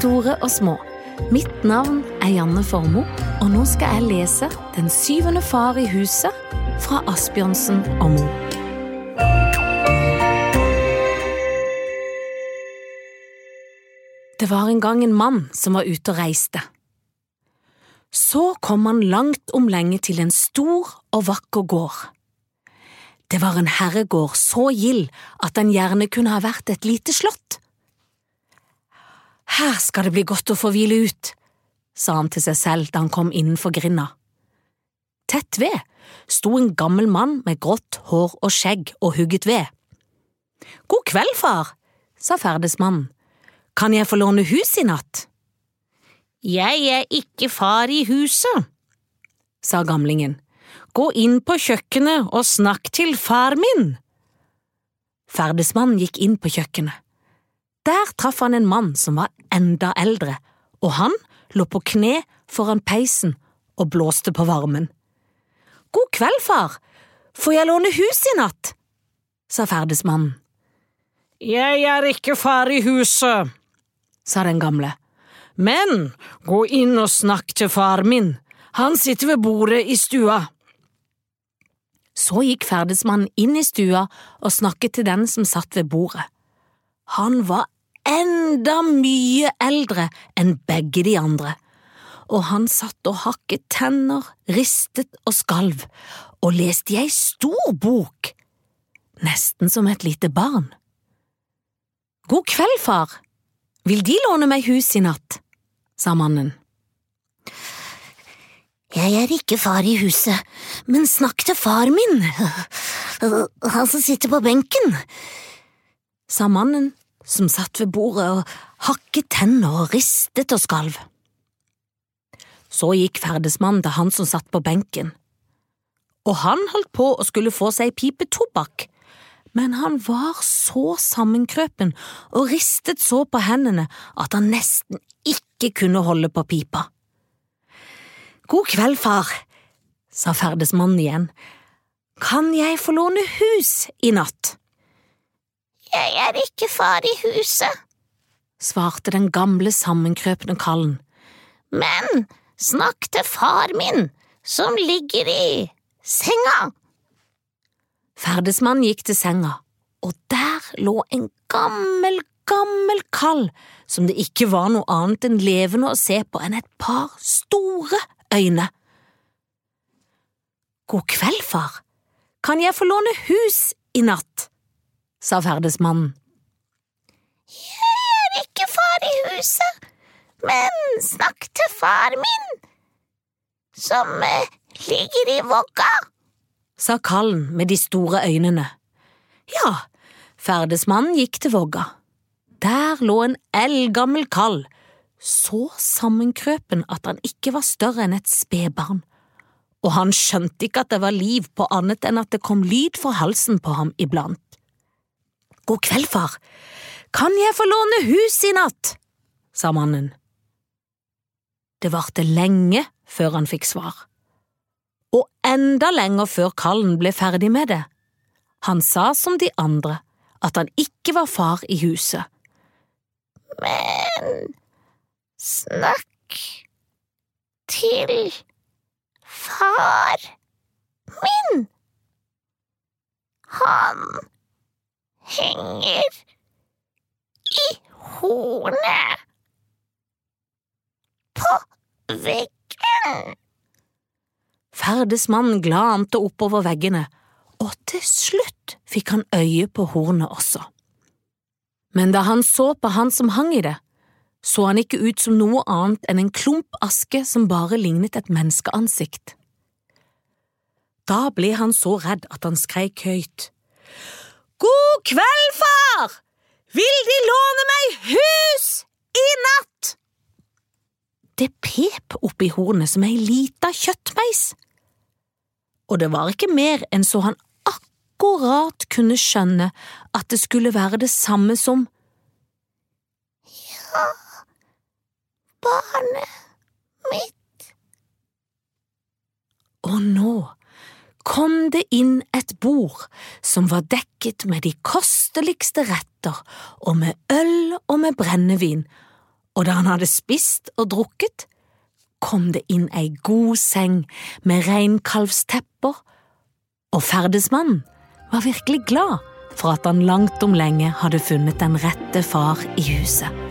store og små. Mitt navn er Janne Formoe, og nå skal jeg lese Den syvende far i huset fra Asbjørnsen og Moe. Det var en gang en mann som var ute og reiste. Så kom han langt om lenge til en stor og vakker gård. Det var en herregård så gild at den gjerne kunne ha vært et lite slott. Her skal det bli godt å få hvile ut, sa han til seg selv da han kom innenfor grinda. Tett ved sto en gammel mann med grått hår og skjegg og hugget ved. God kveld, far, sa ferdesmannen. Kan jeg få låne hus i natt? Jeg er ikke far i huset, sa gamlingen. Gå inn på kjøkkenet og snakk til far min. Ferdesmannen gikk inn på kjøkkenet. Der traff han en mann som var enda eldre, og han lå på kne foran peisen og blåste på varmen. God kveld, far, får jeg låne hus i natt? sa ferdesmannen. Jeg er ikke far i huset, sa den gamle. Men gå inn og snakk til far min, han sitter ved bordet i stua. Så gikk ferdesmannen inn i stua og snakket til den som satt ved bordet. Han var enda mye eldre enn begge de andre, og han satt og hakket tenner, ristet og skalv, og leste i ei stor bok, nesten som et lite barn. God kveld, far, vil De låne meg hus i natt? sa mannen. Jeg er ikke far i huset, men snakk til far min, han som sitter på benken, sa mannen som satt ved bordet og hakket tenner og ristet og skalv. Så gikk ferdesmannen til han som satt på benken, og han holdt på å skulle få seg ei pipe tobakk, men han var så sammenkrøpen og ristet så på hendene at han nesten ikke kunne holde på pipa. God kveld, far, sa ferdesmannen igjen. Kan jeg få låne hus i natt? Jeg er ikke far i huset, svarte den gamle, sammenkrøpne kallen. Men snakk til far min, som ligger i senga. Ferdesmannen gikk til senga, og der lå en gammel, gammel kall som det ikke var noe annet enn levende å se på enn et par store øyne. God kveld, far, kan jeg få låne hus i natt? Sa ferdesmannen. Jeg er ikke far i huset, men snakk til far min, som eh, ligger i vogga, sa kallen med de store øynene. Ja, ferdesmannen gikk til vogga. Der lå en eldgammel kall, så sammenkrøpen at han ikke var større enn et spedbarn, og han skjønte ikke at det var liv på annet enn at det kom lyd fra halsen på ham iblant. God kveld, far, kan jeg få låne hus i natt? sa mannen. Det varte lenge før han fikk svar, og enda lenger før kallen ble ferdig med det. Han sa som de andre, at han ikke var far i huset. Men snakk til far min. Han henger i hornet på veggen. Ferdesmannen glante oppover veggene, og til slutt fikk han øye på hornet også. Men da han så på han som hang i det, så han ikke ut som noe annet enn en klump aske som bare lignet et menneskeansikt. Da ble han så redd at han skreik høyt. God kveld, far! Vil De låne meg hus i natt? Det pep oppi hornet som ei lita kjøttmeis, og det var ikke mer enn så han akkurat kunne skjønne at det skulle være det samme som Ja, barnet mitt. Og nå kom det inn et bord som var dekket med de kosteligste retter og med øl og med brennevin, og da han hadde spist og drukket, kom det inn ei god seng med reinkalvstepper, og ferdesmannen var virkelig glad for at han langt om lenge hadde funnet den rette far i huset.